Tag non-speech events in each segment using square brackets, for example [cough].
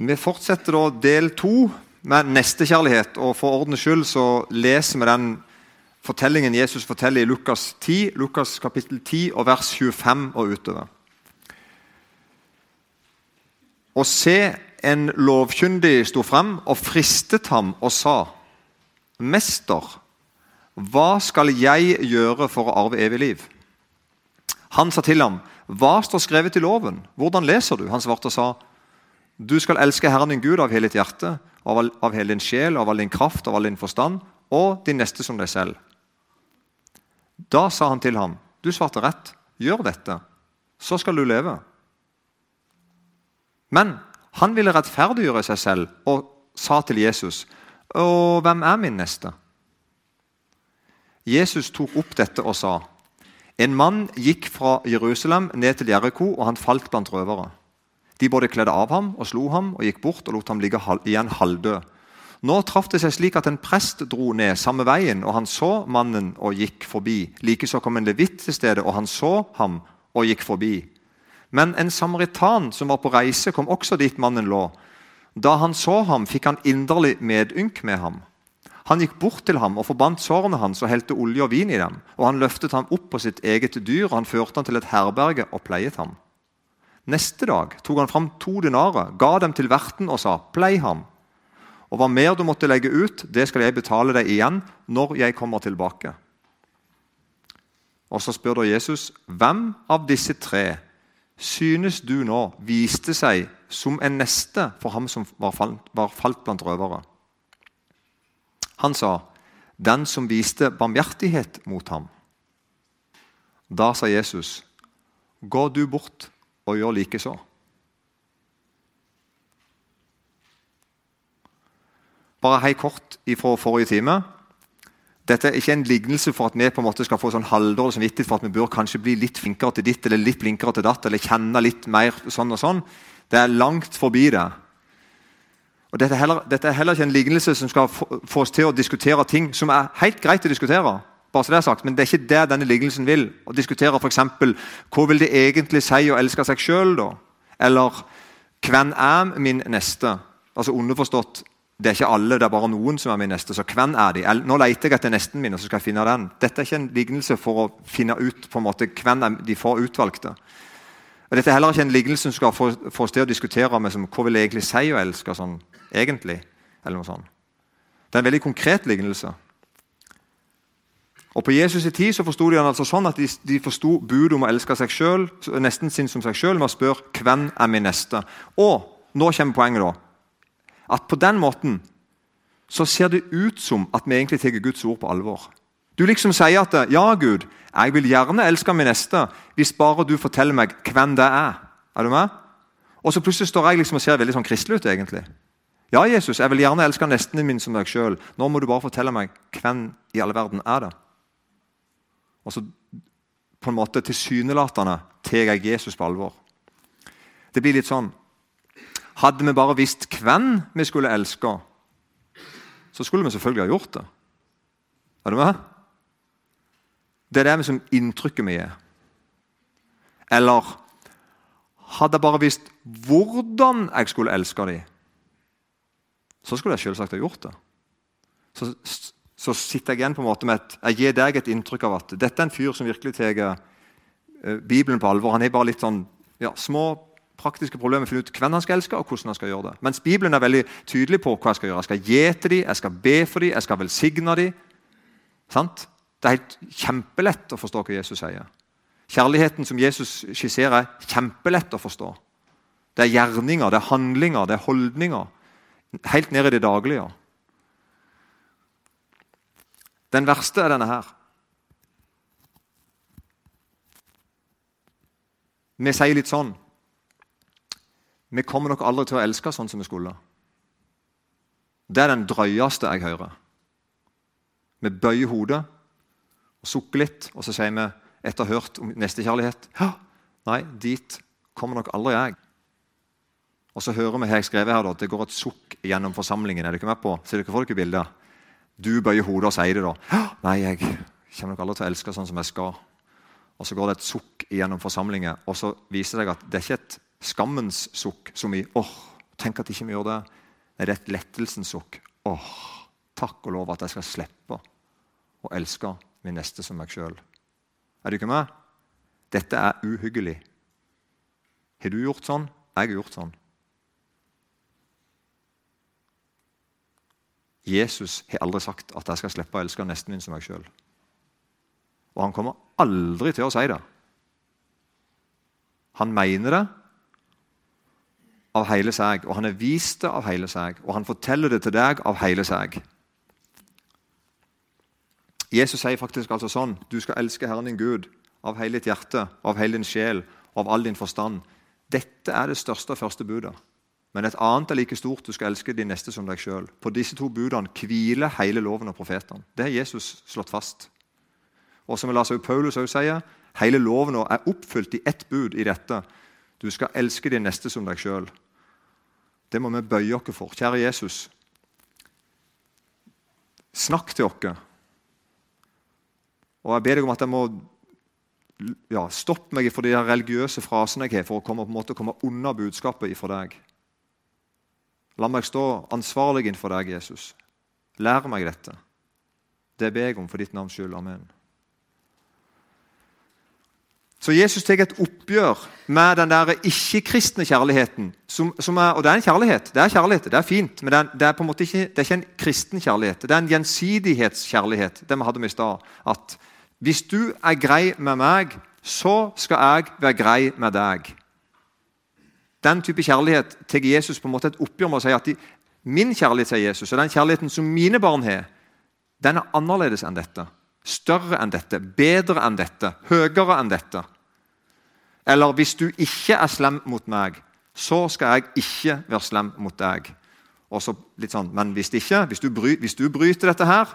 Vi fortsetter da del to med nestekjærlighet. og For ordens skyld så leser vi den fortellingen Jesus forteller i Lukas 10, Lukas kapittel 10 og vers 25 og utover. Og se, en lovkyndig sto frem og fristet ham og sa:" Mester, hva skal jeg gjøre for å arve evig liv? Han sa til ham, Hva står skrevet i loven? Hvordan leser du? Han svarte og sa, Du skal elske Herren din Gud av hele ditt hjerte, av, av hele din sjel, av all din kraft, av all din forstand, og din neste som deg selv. Da sa han til ham, Du svarte rett, gjør dette, så skal du leve. Men han ville rettferdiggjøre seg selv og sa til Jesus, Og hvem er min neste? Jesus tok opp dette og sa, En mann gikk fra Jerusalem ned til Jeriko, og han falt blant røvere. De både kledde av ham og slo ham og gikk bort og lot ham ligge igjen halvdød. Nå traff det seg slik at en prest dro ned samme veien, og han så mannen og gikk forbi. Likeså kom en levitt til stedet, og han så ham og gikk forbi. Men en samaritan som var på reise, kom også dit mannen lå. Da han så ham, fikk han inderlig medynk med ham. Han gikk bort til ham og forbandt sårene hans og helte olje og vin i dem. Og Han løftet ham opp på sitt eget dyr, og han førte ham til et herberge og pleiet ham. Neste dag tok han fram to dinarer, ga dem til verten og sa:" Plei ham. Og hva mer du måtte legge ut, det skal jeg betale deg igjen når jeg kommer tilbake. Og Så spør da Jesus, hvem av disse tre synes du nå viste seg som en neste for ham som var falt, var falt blant røvere? Han sa, 'Den som viste barmhjertighet mot ham.' Da sa Jesus, 'Gå du bort og gjør likeså.' Bare helt kort fra forrige time. Dette er ikke en lignelse for at vi på en måte skal få sånn halvdårlig samvittighet for at vi bør kanskje bli litt flinkere til ditt eller litt flinkere til datt, eller kjenne litt mer sånn og sånn. Det er langt forbi det. Og dette er, heller, dette er heller ikke en lignelse som skal få, få oss til å diskutere ting som er helt greit å diskutere. Bare så det er sagt, Men det er ikke det denne lignelsen vil. Å diskutere f.eks. hva vil det egentlig si å elske seg sjøl, Eller hvem er min neste? Altså Underforstått det er ikke alle, det er bare noen som er min neste. Så hvem er de? Nå leter jeg etter nesten min, og så skal jeg finne den. Dette er ikke en lignelse for å finne ut på en måte hvem er de får utvalgte. Og Dette er heller ikke en lignelse som skal få, få oss til å diskutere med som, hva vil det egentlig si å elske sånn egentlig. eller noe sånt. Det er en veldig konkret lignelse. Og På Jesus' i tid så forsto de han altså sånn at de, de forsto budet om å elske seg selv, nesten sin som seg sjøl med å spørre hvem er min neste. Og nå kommer poenget, da. At på den måten så ser det ut som at vi egentlig tar Guds ord på alvor. Du liksom sier at ja, Gud, jeg vil gjerne elske min neste hvis bare du forteller meg hvem det er. Er du med? Og så plutselig står jeg liksom og ser veldig sånn kristelig ut. egentlig. Ja, Jesus, jeg vil gjerne elske nesten min som deg sjøl. Nå må du bare fortelle meg hvem i alle verden er det. Og så på en måte tilsynelatende tar jeg Jesus på alvor. Det blir litt sånn Hadde vi bare visst hvem vi skulle elske, så skulle vi selvfølgelig ha gjort det. Er du med? Det er det som inntrykket vi gir. Eller hadde jeg bare visst hvordan jeg skulle elske dem, så skulle jeg selvsagt ha gjort det. Så, så, sitter jeg igjen på en måte med et, jeg gir deg et inntrykk av at dette er en fyr som virkelig tar uh, Bibelen på alvor. Han har bare litt sånn ja, små praktiske problemer med å finne ut hvem han skal elske og hvordan han skal gjøre det. Mens Bibelen er veldig tydelig på hva jeg skal gjøre. Jeg skal gi til dem, jeg skal be for dem, jeg skal velsigne dem. Det er helt kjempelett å forstå hva Jesus sier. Kjærligheten som Jesus skisserer, er kjempelett å forstå. Det er gjerninger, det er handlinger, det er holdninger. Helt ned i det daglige. Den verste er denne her. Vi sier litt sånn Vi kommer nok aldri til å elske sånn som vi skulle. Det er den drøyeste jeg hører. Vi bøyer hodet og sukker litt, og så sier vi etter hørt om nestekjærlighet Nei, dit kommer nok aldri jeg. Og så hører vi her jeg skrevet her da, det går et sukk gjennom forsamlingen. Er dere med på? Ser dere for dere bildet? Du bøyer hodet og sier det, da. Nei, jeg kommer nok aldri til å elske sånn som jeg skal. Og så går det et sukk gjennom forsamlingen, og så viser det seg at det er ikke et skammens sukk som i åh, Tenk at ikke vi gjør det. Det er et lettelsens sukk. Åh, takk og lov at jeg skal slippe å elske min neste som meg sjøl. Er du ikke med? Dette er uhyggelig. Har du gjort sånn? Jeg har gjort sånn. Jesus har aldri sagt at jeg skal slippe å elske nesten min som meg sjøl. Og han kommer aldri til å si det. Han mener det av hele seg, og han har vist det av hele seg. Og han forteller det til deg av hele seg. Jesus sier faktisk altså sånn Du skal elske Herren din Gud av hele ditt hjerte, av hele din sjel av all din forstand. Dette er det største og første budet. Men et annet er like stort. Du skal elske din neste som deg sjøl. På disse to budene hviler hele loven og profetene. Det har Jesus slått fast. Og som Lars Paulus også sier, hele loven er oppfylt i ett bud i dette. Du skal elske din neste som deg sjøl. Det må vi bøye oss for. Kjære Jesus, snakk til oss. Og jeg ber deg om at jeg må ja, stoppe meg for de religiøse frasene jeg har, for å komme, på en måte, komme unna budskapet ifra deg. La meg stå ansvarlig innenfor deg, Jesus. Lær meg dette. Det ber jeg om for ditt navns skyld. Amen. Så Jesus tar et oppgjør med den der ikke-kristne kjærligheten. Som, som er, og det er en kjærlighet. Det er kjærlighet, det er fint, men det er, det er på en måte ikke, det er ikke en kristen kjærlighet. Det er en gjensidighetskjærlighet. det vi hadde med i sted. At hvis du er grei med meg, så skal jeg være grei med deg. Den type kjærlighet tar Jesus på en måte et oppgjør med å si at de, min kjærlighet til Jesus, og den kjærligheten som mine barn har, den er annerledes enn dette. Større enn dette, bedre enn dette, høyere enn dette. Eller hvis du ikke er slem mot meg, så skal jeg ikke være slem mot deg. Og så litt sånn, Men hvis ikke, hvis du, bry, hvis du bryter dette her,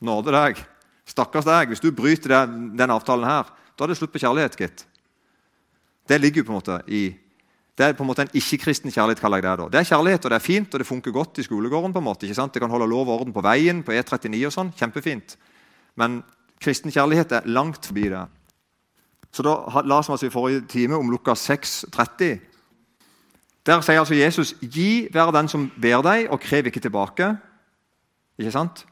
nåde deg. Stakkars deg. Hvis du bryter den, den avtalen her, da er det slutt på kjærlighet, gitt. Det ligger jo på en måte i det er på en måte en ikke-kristen kjærlighet. kaller jeg Det da. Det er kjærlighet, og det er fint, og det funker godt i skolegården. på en måte, ikke sant? Det kan holde lov og orden på veien, på E39 og sånn. Kjempefint. Men kristen kjærlighet er langt forbi det. Så da La oss altså i forrige time om Lukas 6, 30. Der sier altså Jesus 'Gi være den som ber deg, og krev ikke tilbake'. Ikke sant?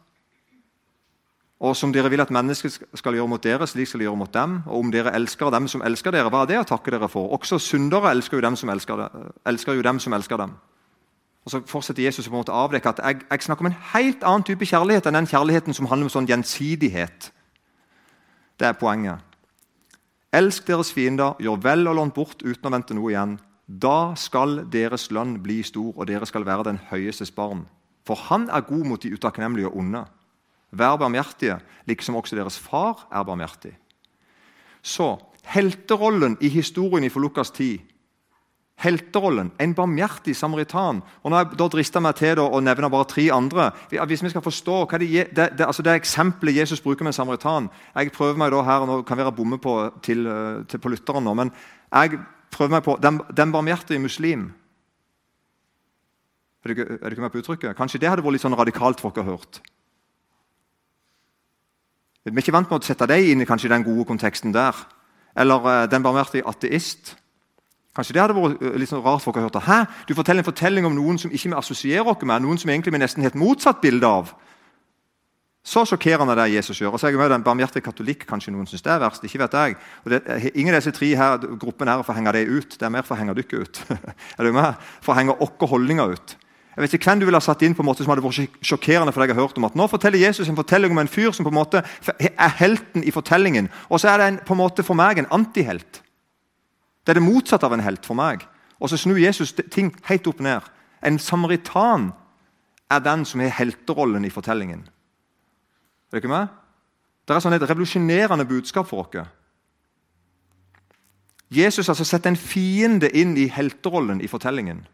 Og som dere vil at mennesker skal gjøre mot dere, slik skal de gjøre mot dem. Og om dere elsker dem som elsker dere, hva er det å takke dere for? Også syndere elsker jo dem som elsker, elsker, jo dem, som elsker dem. Og Så fortsetter Jesus på en måte avdekke at jeg, jeg, snakker om en helt annen type kjærlighet enn den kjærligheten som handler om sånn gjensidighet. Det er poenget. Elsk deres fiender, gjør vel og lån bort uten å vente noe igjen. Da skal deres lønn bli stor, og dere skal være den høyestes barn. For han er god mot de utakknemlige og onde. Vær barmhjertige, liksom også deres far er barmhjertig. Så helterollen i historien fra Lukas 10 helterollen, En barmhjertig samaritan. Og nå har jeg da meg til å nevne bare tre andre. Hvis vi skal forstå hva det, det, det, altså det eksempelet Jesus bruker med en samaritan Jeg prøver meg da her, nå kan være bomme på, til, til, på lytteren nå, men jeg prøver meg på den, den barmhjertige muslim. Er du ikke med på uttrykket? Kanskje det hadde vært litt sånn radikalt for dere hørt. Vi er ikke vant med å sette deg inn i kanskje den gode konteksten der. Eller uh, den barmhjertige ateist. Kanskje det hadde vært uh, litt sånn rart folk har hørt. Hæ? Du forteller en fortelling om noen som ikke vi assosierer oss med, noen som egentlig vi nesten et motsatt bilde av. Så sjokkerende det Jesus gjør. Og så er jeg med Den barmhjertige katolikk kanskje noen synes det er verst. ikke vet jeg. Og det, ingen av disse tre her, gruppene her for å henge det ut. Det er mer for å henge dere ut. [laughs] er du med? For å henge våre holdninger ut. Jeg vet ikke hvem du ville ha satt inn på en måte som hadde vært sjokkerende for deg å hørt om at Nå forteller Jesus en fortelling om en fyr som på en måte er helten i fortellingen. Og så er det en, på en måte for meg en antihelt. Det er det motsatte av en helt for meg. Og så snur Jesus ting helt opp ned. En samaritan er den som har helterollen i fortellingen. Er det ikke med? Det er sånn et revolusjonerende budskap for oss. Jesus altså setter en fiende inn i helterollen i fortellingen.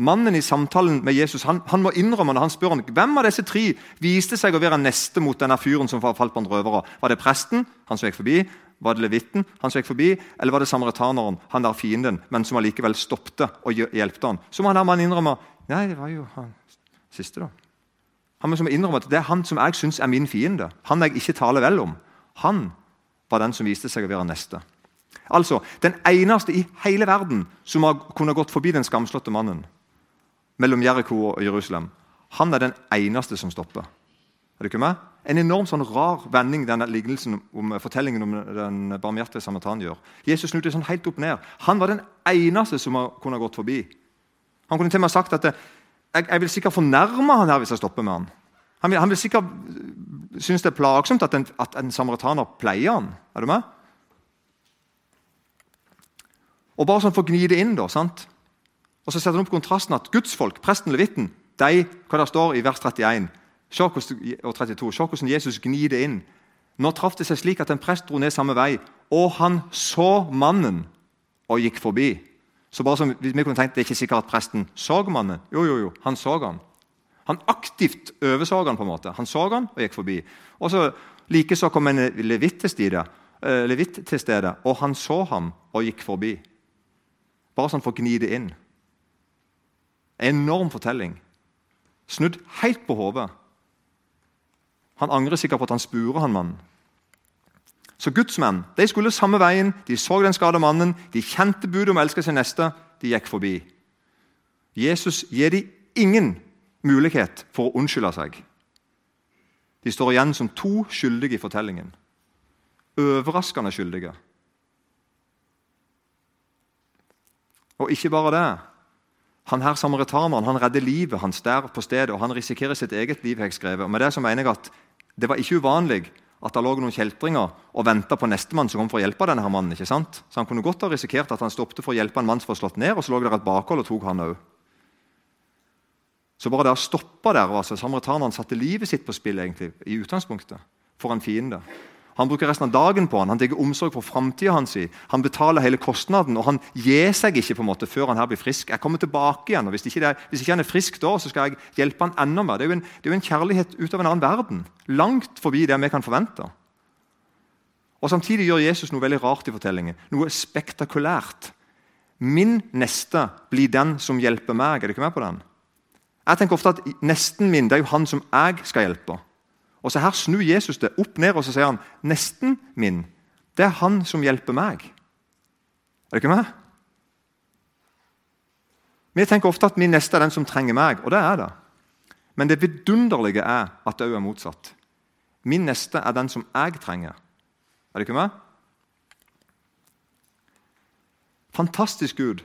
Mannen i samtalen med Jesus han, han må innrømme når han spør om hvem av disse tre viste seg å være neste mot denne fyren som falt blant røvere. Var det presten, han som gikk forbi? Var det levitten, han som gikk forbi? Eller var det samaritaneren, han der fienden, men som allikevel stoppte og hjelpte han? Så må han der innrømme Nei, det var jo han siste, da. Han må innrømme at Det er han som jeg syns er min fiende. Han jeg ikke taler vel om. Han var den som viste seg å være neste. Altså, Den eneste i hele verden som har kunnet gått forbi den skamslåtte mannen mellom Jeriko og Jerusalem, han er den eneste som stopper. Er du ikke med? En enorm sånn rar vending denne lignelsen om fortellingen om den barmhjertige samaritan gjør. Jesus snudde sånn helt opp ned. Han var den eneste som kunne gått forbi. Han kunne til og med sagt at jeg, jeg vil sikkert fornærme han her hvis jeg stopper med han. Han vil, han vil sikkert synes det er plagsomt at en, at en samaritaner pleier han. Er du med? Og bare sånn for å gni det inn, da, sant? Og så setter han opp kontrasten at gudsfolk, presten levitten, de, hva det står i vers 31 og 32, Se hvordan Jesus gnir det inn. Nå traff det seg slik at en prest dro ned samme vei, og han så mannen og gikk forbi. Så bare som vi kunne tenkt, Det er ikke sikkert at presten så mannen. Jo, jo, jo, han så han. Han aktivt overså han på en måte. Han så han og gikk forbi. Og så Likeså kom en levitt til, stede, uh, levitt til stedet, og han så ham og gikk forbi. Bare sånn for å gni det inn. Enorm fortelling. Snudd helt på hodet. Han angrer sikkert på at han spurer han mannen. Så gudsmenn de skulle samme veien, de så den skada mannen, de kjente budet om å elske sin neste, de gikk forbi. Jesus gir dem ingen mulighet for å unnskylde seg. De står igjen som to skyldige i fortellingen. Overraskende skyldige. Og ikke bare det. Han her samaritaneren han redder livet hans der på stedet, og han risikerer sitt eget liv. jeg skrevet. Og med Det så mener jeg at det var ikke uvanlig at det lå noen kjeltringer og venta på nestemann som kom for å hjelpe denne her mannen. ikke sant? Så Han kunne godt ha risikert at han stoppet for å hjelpe en mann som var slått ned, og så lå det et bakhold og tok han òg. Så bare det å stoppe der altså, Samaritaneren satte livet sitt på spill egentlig, i utgangspunktet, for en fiende. Han bruker resten av dagen på han, han tar omsorg for framtida hans. Han betaler hele kostnaden, og han gir seg ikke på en måte før han her blir frisk. Jeg kommer tilbake igjen, og Hvis ikke, det, hvis ikke han er frisk da, så skal jeg hjelpe han enda mer. Det er en, er jo en kjærlighet ut av en annen verden. Langt forbi det vi kan forvente. Og Samtidig gjør Jesus noe veldig rart i fortellingen. Noe spektakulært. Min neste blir den som hjelper meg. Er du ikke med på den? Jeg tenker ofte at Nesten min det er jo han som jeg skal hjelpe. Og så Her snur Jesus det opp ned og så sier han, nesten min det er han som hjelper meg. Er det ikke meg? Vi tenker ofte at min neste er den som trenger meg, og det er det. Men det vidunderlige er at det òg er motsatt. Min neste er den som jeg trenger. Er det ikke meg? Fantastisk Gud.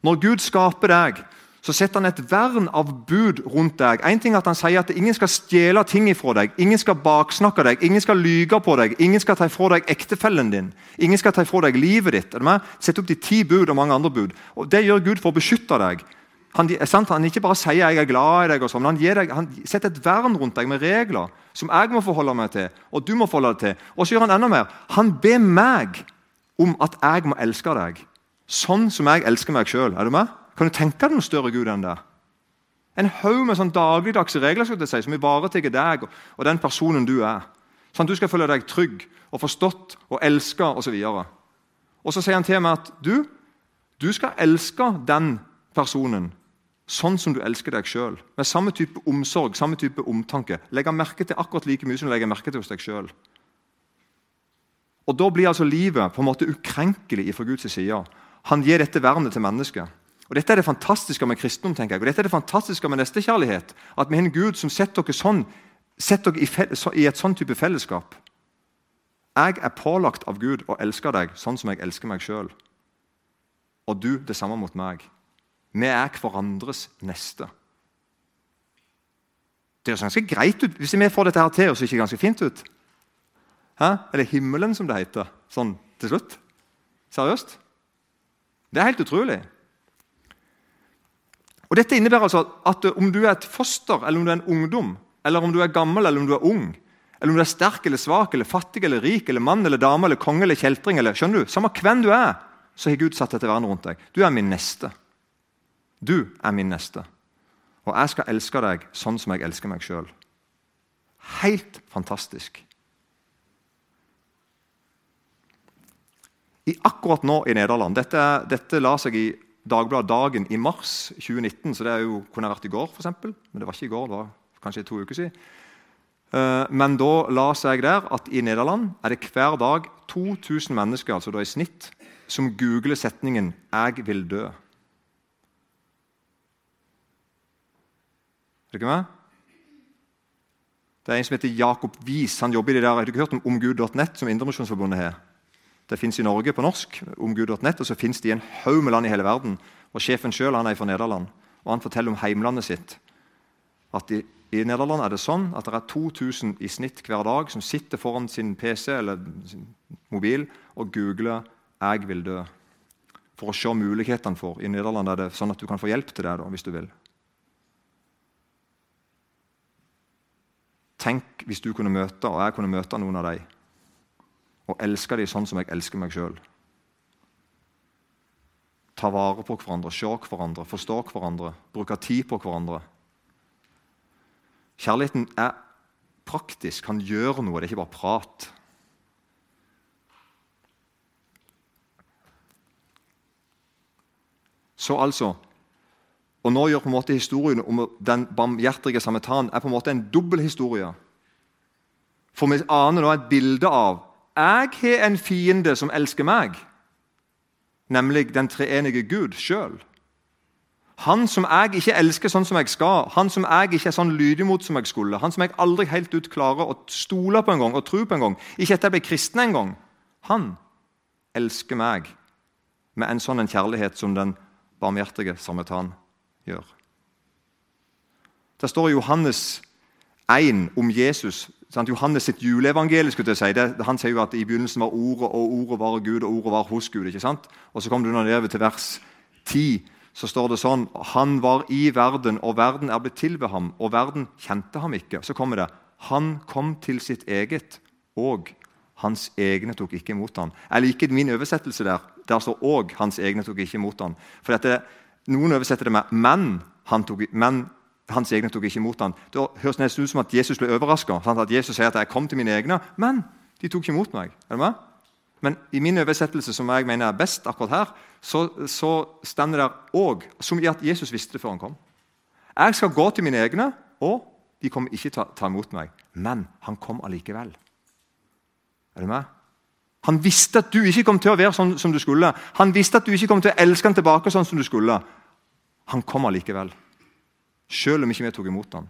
Når Gud skaper deg, så setter han et vern av bud rundt deg. En ting er at Han sier at ingen skal stjele ting ifra deg, ingen skal baksnakke deg, ingen skal lyge på deg, ingen skal ta ifra deg ektefellen din, ingen skal ta ifra deg livet ditt. Sett opp de ti bud og mange andre bud. Og Det gjør Gud for å beskytte deg. Han, han ikke bare sier 'jeg er glad i deg', og sånn, men han, deg, han, setter et vern rundt deg med regler som jeg må forholde meg til, og du må forholde deg til. Og så gjør han enda mer. Han ber meg om at jeg må elske deg sånn som jeg elsker meg sjøl. Er du med? Kan du tenke deg noen større Gud enn det? En haug med sånn dagligdagse regler skal si, som ivaretar deg og den personen du er. Sånn at du skal føle deg trygg og forstått og elska osv. Og, og så sier han til meg at du, du skal elske den personen sånn som du elsker deg sjøl. Med samme type omsorg, samme type omtanke. Legge merke til akkurat like mye som du legger merke til hos deg sjøl. Og Da blir altså livet på en måte ukrenkelig fra Guds side. Han gir dette vernet til mennesket. Og Dette er det fantastiske med kristendom. tenker jeg. Og dette er det fantastiske med nestekjærlighet. At vi har en Gud som setter dere, sånn, setter dere i, i, et sånn type fellesskap. Jeg er pålagt av Gud å elske deg sånn som jeg elsker meg sjøl. Og du det samme mot meg. Vi er hverandres neste. Det høres ganske greit ut. Hvis vi får dette her til, så ser det ganske fint ut. Hæ? Eller himmelen, som det heter. Sånn til slutt. Seriøst? Det er helt utrolig. Og Dette innebærer altså at om du er et foster, eller om du er en ungdom, eller om du er gammel eller om du er ung, eller om du er sterk eller svak, eller fattig eller rik, eller mann eller dame, eller konge eller kjeltring eller, skjønner du, Samme hvem du er, så har Gud satt dette vernet rundt deg. Du er min neste. Du er min neste. Og jeg skal elske deg sånn som jeg elsker meg sjøl. Helt fantastisk. I akkurat nå i Nederland Dette, dette la seg i Dagbladet Dagen i mars 2019, så det jo, kunne vært i går, eksempel. Men det var ikke i går, det var kanskje to uker siden. Eh, men da la seg der at i Nederland er det hver dag 2000 mennesker altså da i snitt, som googler setningen 'Jeg vil dø'. Er ikke med? Det er en som heter Jakob Wies. Han jobber i det der, Har du ikke hørt om omgud.nett, som Indremisjonsforbundet har? Det fins i Norge på norsk, omgud.nett, og så fins det i en haug med land i hele verden. Og Sjefen sjøl er fra Nederland, og han forteller om heimlandet sitt. At i, i Nederland er det sånn at det er 2000 i snitt hver dag som sitter foran sin PC eller sin mobil og googler 'Jeg vil dø' for å se mulighetene for. I Nederland er det sånn at du kan få hjelp til det da, hvis du vil. Tenk hvis du kunne møte, og jeg kunne møte noen av dem og elske dem sånn som jeg elsker meg sjøl. Ta vare på hverandre, se hverandre, forstå hverandre, bruke tid på hverandre. Kjærligheten er praktisk, kan gjøre noe, det er ikke bare prat. Så altså Og nå gjør på en måte historien om den barmhjertige samaritan er på en måte en dobbel historie. For vi aner nå et bilde av jeg har en fiende som elsker meg, nemlig den treenige Gud sjøl. Han som jeg ikke elsker sånn som jeg skal, han som jeg ikke er sånn lydig mot som jeg skulle, han som jeg aldri helt ut klarer å stole på en gang og tro på en gang, ikke etter jeg ble kristen en gang, han elsker meg med en sånn kjærlighet som den barmhjertige samaritan gjør. Det står i Johannes 1 om Jesus Sant? Johannes sitt juleevangelium skulle jeg si, det, han sier jo at i begynnelsen var Ordet, og Ordet var Gud, og Ordet var hos Gud. ikke sant? Og Så kommer du nedover til vers 10, så står det sånn Han var i verden, og verden er blitt til ved ham, og verden kjente ham ikke. Så kommer det Han kom til sitt eget, og hans egne tok ikke imot ham. Jeg liker min oversettelse der. Der står 'og hans egne tok ikke imot ham'. For dette, Noen oversetter det med 'men, han tok, men hans egne tok ikke imot ham. Det høres nesten ut som at Jesus ble overraska. At Jesus sier at 'jeg kom til mine egne', men de tok ikke imot meg. Er det med? Men i min oversettelse, som jeg mener er best akkurat her, så, så stender det òg som i at Jesus visste det før han kom. Jeg skal gå til mine egne, og de kommer ikke til å ta imot meg. Men han kom allikevel. Er du med? Han visste at du ikke kom til å være sånn som du skulle. Han visste at du ikke kom til å elske han tilbake sånn som du skulle. Han kom allikevel selv om ikke vi tok imot ham.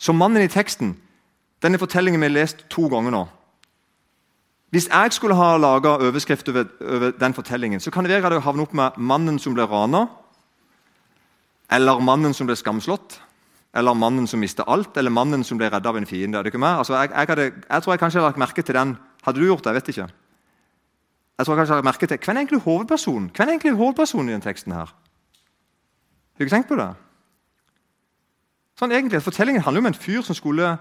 Så mannen i teksten Denne fortellingen vi har lest to ganger nå. Hvis jeg skulle ha laga overskrift over, over, den fortellingen, så kan det være at jeg havner opp med 'mannen som ble rana', eller 'mannen som ble skamslått', eller 'mannen som mistet alt', eller 'mannen som ble redda av en fiende'. Er det ikke meg? Altså, jeg, jeg, hadde, jeg, tror jeg kanskje hadde lagt merke til den. Hadde du gjort det? Jeg vet ikke. Jeg tror kanskje jeg har merket til, Hvem er egentlig hovedpersonen Hvem er egentlig hovedpersonen i denne teksten? her? Har du ikke tenkt på det? Sånn egentlig, Fortellingen handler om en fyr som skulle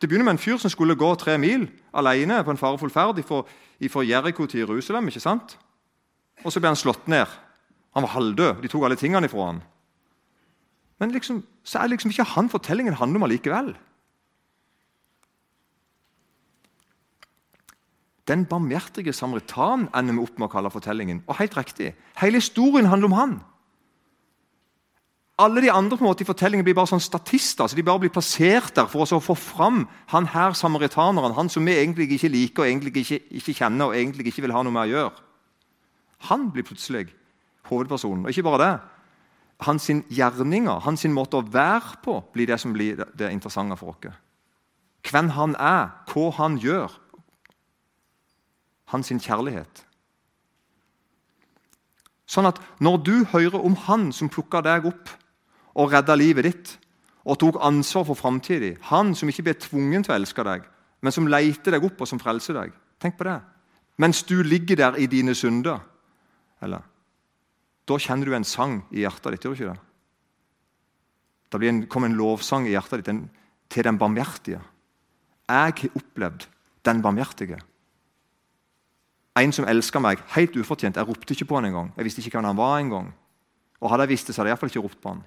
det begynner med en fyr som skulle gå tre mil alene på en farefull ferd fra Jeriko til Jerusalem. ikke sant? Og så ble han slått ned. Han var halvdød. De tok alle tingene ifra han. Men liksom, så er liksom ikke han fortellingen handler om allikevel. Den barmhjertige samaritan ender vi opp med å kalle fortellingen. Og helt riktig, Hele historien handler om han. Alle de andre på en måte i fortellingen blir bare sånn statister. så De bare blir plassert der for å få fram han her samaritaneren, han som vi egentlig ikke liker og egentlig ikke, ikke kjenner og egentlig ikke vil ha noe med å gjøre. Han blir plutselig hovedpersonen. Og ikke bare det. Hans gjerninger, hans måte å være på, blir det som blir det interessante for oss. Hvem han er, hva han gjør, hans kjærlighet. Sånn at når du hører om han som plukka deg opp og redda livet ditt og tok ansvar for framtida, han som ikke ble tvungen til å elske deg, men som leiter deg opp og som frelser deg Tenk på det. Mens du ligger der i dine synder. Eller, da kjenner du en sang i hjertet ditt. gjør du ikke det? Da blir kommer en lovsang i hjertet ditt en, til den barmhjertige. Jeg har opplevd den barmhjertige. En som elska meg helt ufortjent. Jeg ropte ikke på han engang. Jeg visste ikke hvem han var engang. Og hadde jeg visst det, så hadde jeg iallfall ikke ropt på han.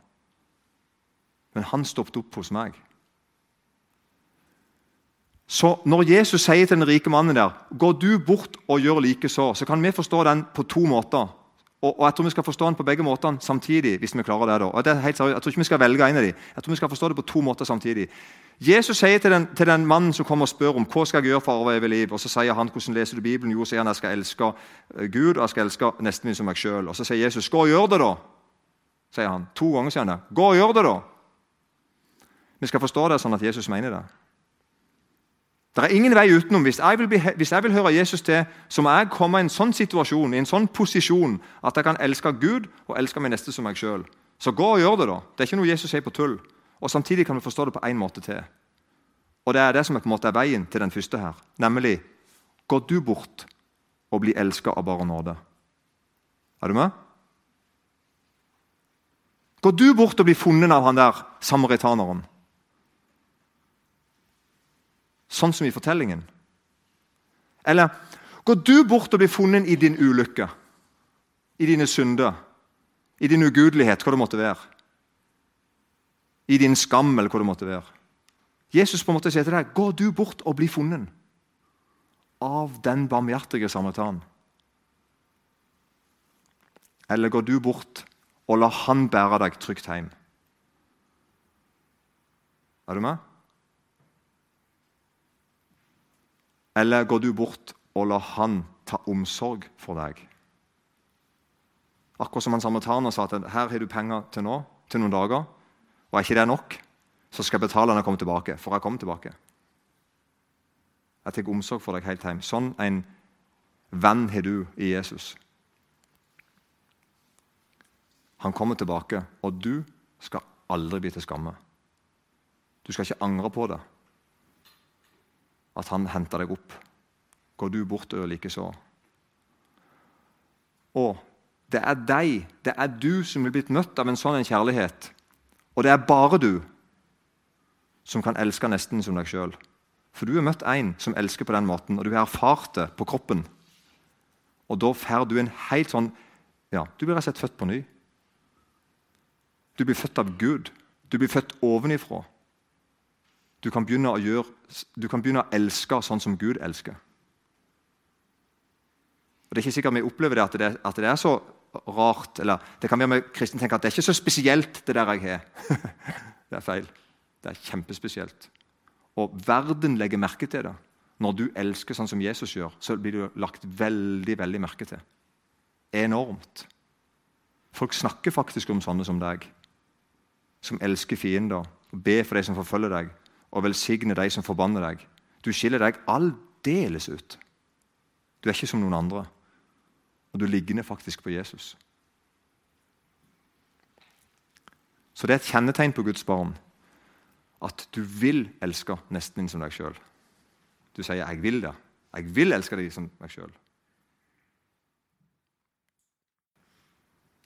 Men han stoppet opp hos meg. Så Når Jesus sier til den rike mannen der, 'Går du bort og gjør likeså', så kan vi forstå den på to måter. Og, og, Jeg tror vi skal forstå den på begge måtene samtidig. hvis vi klarer det da. Og det er helt seriøst. Jeg tror ikke vi skal velge en av dem. Jeg tror vi skal forstå det på to måter samtidig. Jesus sier til den, til den, mannen som kommer og spør om hva skal jeg gjøre for å overleve livet, liv, og så sier han hvordan leser du Bibelen? Jo, sier han jeg skal elske eh, Gud og jeg skal elske nesten min som meg sjøl. Og så sier Jesus gå og gjør det, da. sier han. To ganger sier han det. Gå og gjør det, da! Vi skal forstå det sånn at Jesus mener det. Det er ingen vei utenom. Hvis jeg, bli, hvis jeg, vil høre Jesus til, så må jeg komme i en sånn situasjon, i en sånn posisjon, at jeg kan elske Gud og elske min neste som meg sjøl. Så gå og gjør det, da. Det er ikke noe Jesus sier på tull. Og Samtidig kan vi forstå det på én måte til. Og Det er det som er på en måte er veien til den første her. Nemlig går du bort og blir elska av bare nåde. Er du med? Går du bort og blir funnet av han der samaritaneren. Sånn som i fortellingen. Eller går du bort og blir funnet i din ulykke, i dine synder, i din ugudelighet, hva det måtte være. I din skam, eller hva det måtte være. Jesus på en måte sier til deg gå du bort og bli funnet av den barmhjertige samaritan. Eller går du bort og la han bære deg trygt hjem? Er du med? Eller går du bort og lar han ta omsorg for deg? Akkurat som han samaritaner sa at her har du penger til nå, til noen dager. Og er ikke det nok, så skal jeg betale når jeg kommer tilbake. For jeg kommer tilbake. Jeg tar omsorg for deg helt hjem. Sånn en venn har du i Jesus. Han kommer tilbake, og du skal aldri bli til skamme. Du skal ikke angre på det at han henter deg opp. Går du bort og likeså. Og det er deg, det er du som vil blitt møtt av en sånn kjærlighet. Og det er bare du som kan elske nesten som deg sjøl. For du har møtt en som elsker på den måten, og du har erfart det på kroppen. Og da får du en helt sånn Ja, du blir rett og slett født på ny. Du blir født av Gud. Du blir født ovenifra. Du kan, begynne å gjøre, du kan begynne å elske sånn som Gud elsker. Og Det er ikke sikkert vi opplever det at det, at det er så rart. eller Det kan være med kristne tenker at det er ikke så spesielt, det der jeg har. [laughs] det er feil. Det er kjempespesielt. Og verden legger merke til det. Når du elsker sånn som Jesus gjør, så blir du lagt veldig veldig merke til. Enormt. Folk snakker faktisk om sånne som deg, som elsker fiender, og ber for de som forfølger deg, og velsigner de som forbanner deg. Du skiller deg aldeles ut. Du er ikke som noen andre. Og du ligner faktisk på Jesus. Så det er et kjennetegn på Guds barn at du vil elske nesten din som deg sjøl. Du sier 'jeg vil det'. Jeg vil elske deg som meg sjøl.